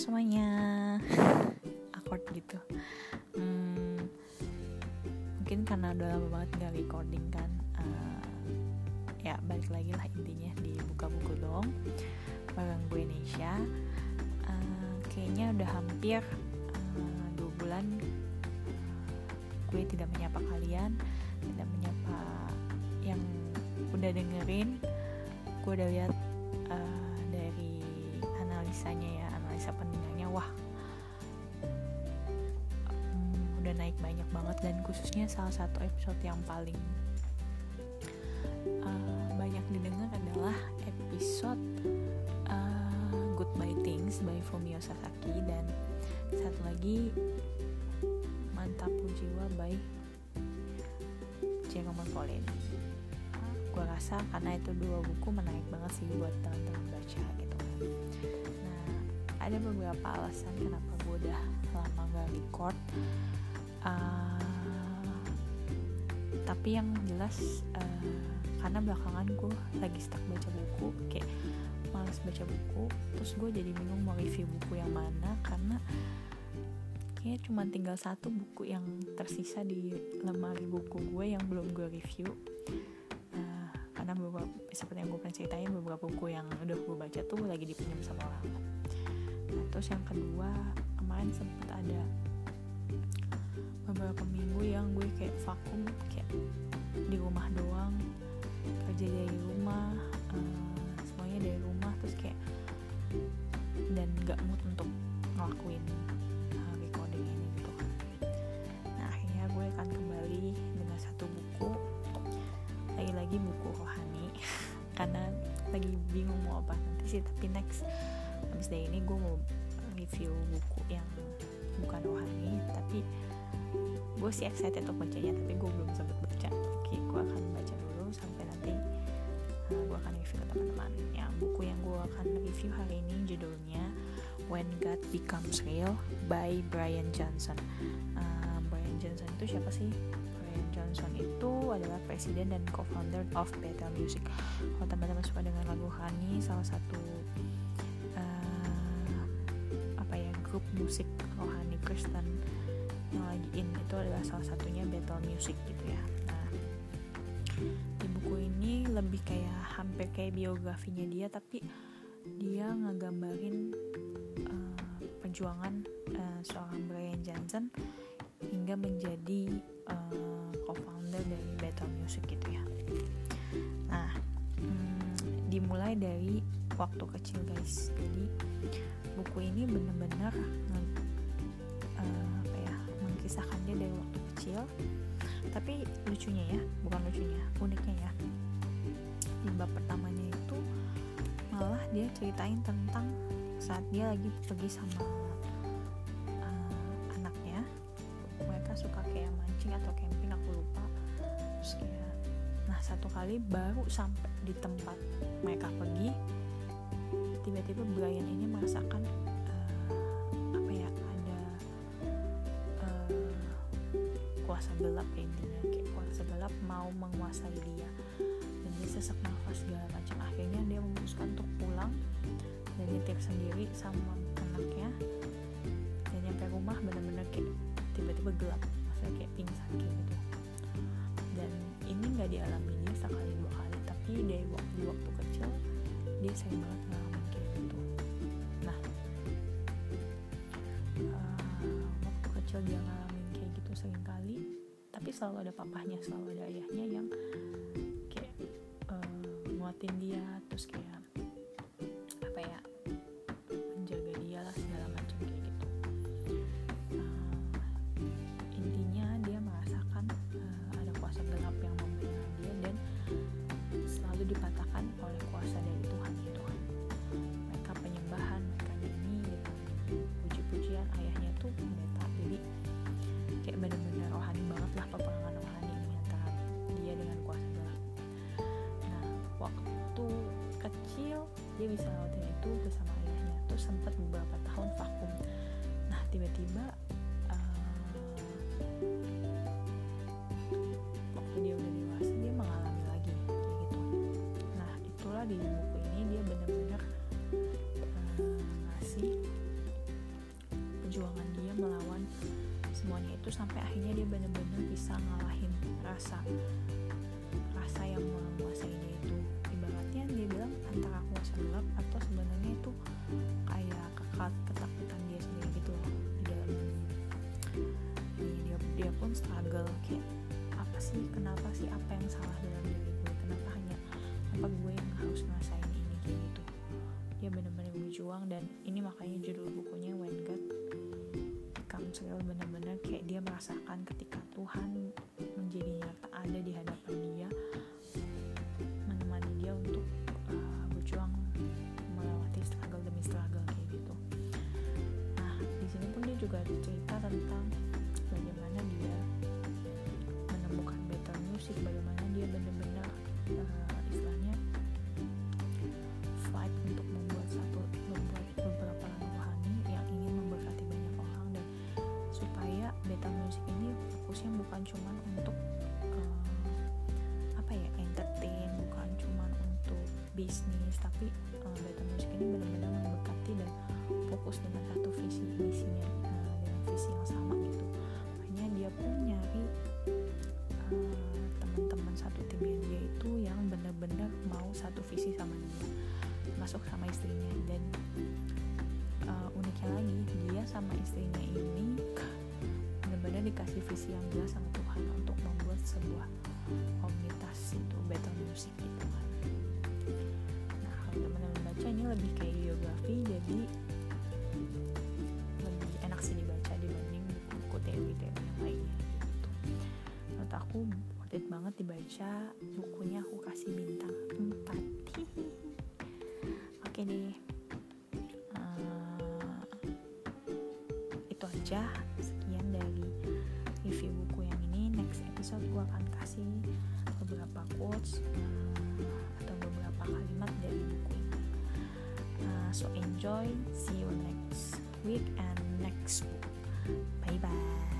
semuanya. Akord gitu. Hmm, Mungkin karena udah lama banget gak recording kan uh, Ya balik lagi lah intinya di buka buku dong Bareng gue Nesha uh, Kayaknya udah hampir uh, dua bulan Gue tidak menyapa kalian Tidak menyapa yang udah dengerin. Gue udah lihat uh, dari analisanya ya analisa pendengarnya wah um, udah naik banyak banget. Dan khususnya salah satu episode yang paling uh, banyak didengar adalah episode uh, Goodbye Things by Fumio Sasaki. Dan satu lagi Mantap Jiwa by Jerome Colin gue rasa karena itu dua buku menarik banget sih buat teman-teman baca ada beberapa alasan kenapa gue udah lama gak record. Uh, tapi yang jelas uh, karena belakangan gue lagi stuck baca buku kayak males baca buku terus gue jadi bingung mau review buku yang mana karena kayaknya cuma tinggal satu buku yang tersisa di lemari buku gue yang belum gue review. Karena beberapa seperti yang gue pernah ceritain beberapa buku yang udah gue baca tuh lagi dipinjam sama orang terus yang kedua kemarin sempet ada beberapa minggu yang gue kayak vakum kayak di rumah doang kerja dari rumah uh, semuanya dari rumah terus kayak dan gak mood untuk ngelakuin uh, recording ini gitu nah akhirnya gue akan kembali dengan satu buku. Lagi-lagi buku rohani karena lagi bingung mau apa nanti sih tapi next. Habis dari ini gue mau review buku yang bukan rohani tapi gue sih excited untuk bacanya tapi gue belum sempat baca. Oke gue akan baca dulu sampai nanti uh, gue akan review ke teman-teman. Yang buku yang gue akan review hari ini judulnya When God Becomes Real by Brian Johnson. Uh, Brian Johnson itu siapa sih? Brian Johnson itu adalah presiden dan co-founder of Bethel Music. Kalau teman-teman suka dengan lagu Hani, salah satu grup musik rohani Kristen yang lagi in itu adalah salah satunya Bethel Music gitu ya. Nah, di buku ini lebih kayak hampir kayak biografinya dia, tapi dia ngegambarin uh, perjuangan uh, seorang Brian Johnson hingga menjadi uh, co-founder dari Battle Music gitu ya. Nah, hmm, dimulai dari waktu kecil guys. Jadi ini benar-benar uh, apa ya mengkisahkan dia dari waktu kecil. Tapi lucunya ya, bukan lucunya, uniknya ya. Di bab pertamanya itu malah dia ceritain tentang saat dia lagi pergi sama suka kayak mancing atau camping aku lupa terus kayak nah satu kali baru sampai di tempat mereka pergi kuasa gelap ya intinya kayak kuasa gelap mau menguasai dia. Dan dia sesak nafas segala macam. Akhirnya dia memutuskan untuk pulang dan nyetir sendiri sama anaknya. Dan nyampe rumah bener-bener kayak tiba-tiba gelap maksudnya kayak pingsan kayak gitu. Dan ini nggak dialami dia sekali dua kali. Tapi dari waktu di waktu kecil dia sering banget selalu ada papahnya selalu ada ayahnya yang kayak uh, nguatin dia terus kayak waktu kecil dia bisa lewatin itu bersama ayahnya. Terus sempat beberapa tahun vakum. Nah tiba-tiba waktu dia udah dewasa dia mengalami lagi kayak gitu. Nah itulah di buku ini dia benar-benar uh, ngasih perjuangan dia melawan semuanya itu sampai akhirnya dia benar-benar bisa ngalahin rasa sih kenapa sih apa yang salah dalam diri gue? Kenapa hanya apa gue yang harus ngerasain ini kayak gitu? Dia benar-benar berjuang dan ini makanya judul bukunya When God Becomes Real benar-benar kayak dia merasakan ketika Tuhan bukan cuman untuk uh, apa ya entertain bukan cuman untuk bisnis tapi uh, beta music ini benar-benar memberkati dan fokus dengan satu visi misinya uh, dengan visi yang sama gitu. Makanya dia pun nyari uh, teman-teman satu timnya dia itu yang benar-benar mau satu visi sama dia masuk sama istrinya. Dan uh, uniknya lagi dia sama istrinya ini dikasih visi yang jelas sama Tuhan untuk membuat sebuah komunitas itu better music gitu kan nah kalau teman-teman baca ini lebih kayak biografi jadi lebih enak sih dibaca dibanding buku teori-teori yang lainnya gitu. Menurut aku worth it banget dibaca bukunya aku kasih bintang 4 oke deh itu aja review buku yang ini next episode gue akan kasih beberapa quotes uh, atau beberapa kalimat dari buku ini. Uh, so enjoy see you next week and next book. Bye bye